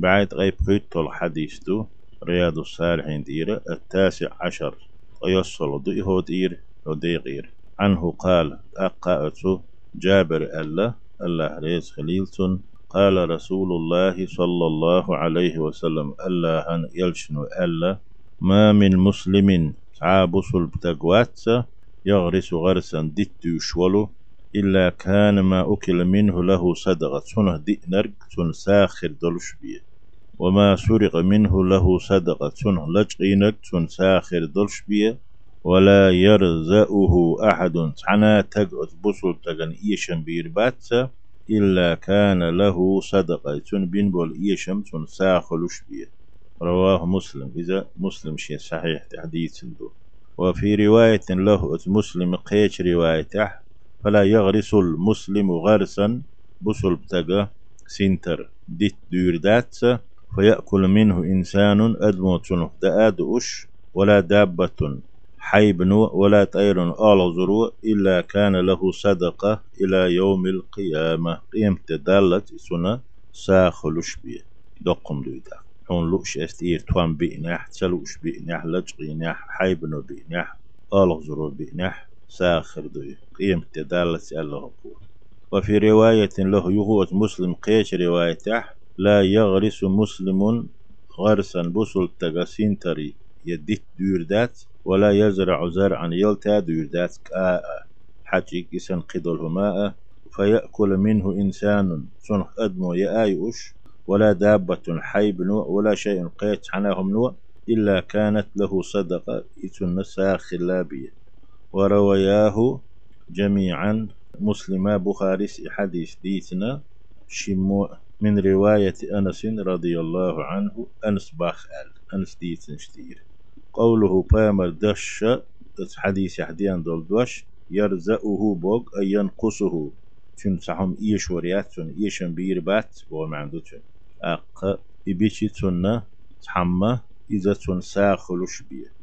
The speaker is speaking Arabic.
بعد غيب خيط الحديث دو رياض الصالحين ديرة التاسع عشر ويصل هو دير وديغير عنه قال أقاءته جابر الله الله ريز خليلتون قال رسول الله صلى الله عليه وسلم الله أن يلشنو ألا ما من مسلم عابس البتقوات يغرس غرسا دت يشولو إلا كان ما أكل منه له صدقة سنه نرق سن ساخر دلش بيه. وما سرق منه له صدقة. سن ساخر دلش بيه ولا يرزأه أحد. تحنا تقعد بصل تغن إيشن بيربات إلا كان له صدقة. بين بول إيشم ساخلش بيه. رواه مسلم. إذا مسلم شيء صحيح تحديث دو. وفي رواية له مسلم قيش روايته. فلا يغرس المسلم غرسا. بصل بتقى سنتر ديت ديردات فيأكل منه إنسان أدموت. دآد أش ولا دابة. حيبن ولا طير. آل إلا كان له صدقة إلى يوم القيامة. قيمة دالت سنة ساخلش بيه دقم دويدا حون لوش أستير. توان بينح. تلوش بينح. لجقينح حيبنو بينح. آل زرو بينح. ساخر دوي. قيمة دالت الله وفي رواية له يغوت مسلم قيش روايته. لا يغرس مسلم غرسا بسل تغسين تري. يدت ديردات ولا يزرع زرعا يلتا ديردات كاء حجيك إسن قدلهما فيأكل منه إنسان صنح أدمو يآيوش ولا دابة حيب ولا شيء قيت عنهم نوع. إلا كانت له صدقة إتن ساخلابية وروياه جميعا مسلما بخاري حديث ديتنا. شمو من رواية أنس رضي الله عنه أنس باخ أنس ديتن شتير قوله بامر دش حديث حديان دول دوش يرزقه بوغ أي ينقصه تن سحم إيش وريات تن إيشن بير بات بو معندو تن أق إبيشي تن تحمى إذا تن ساخلوش بيه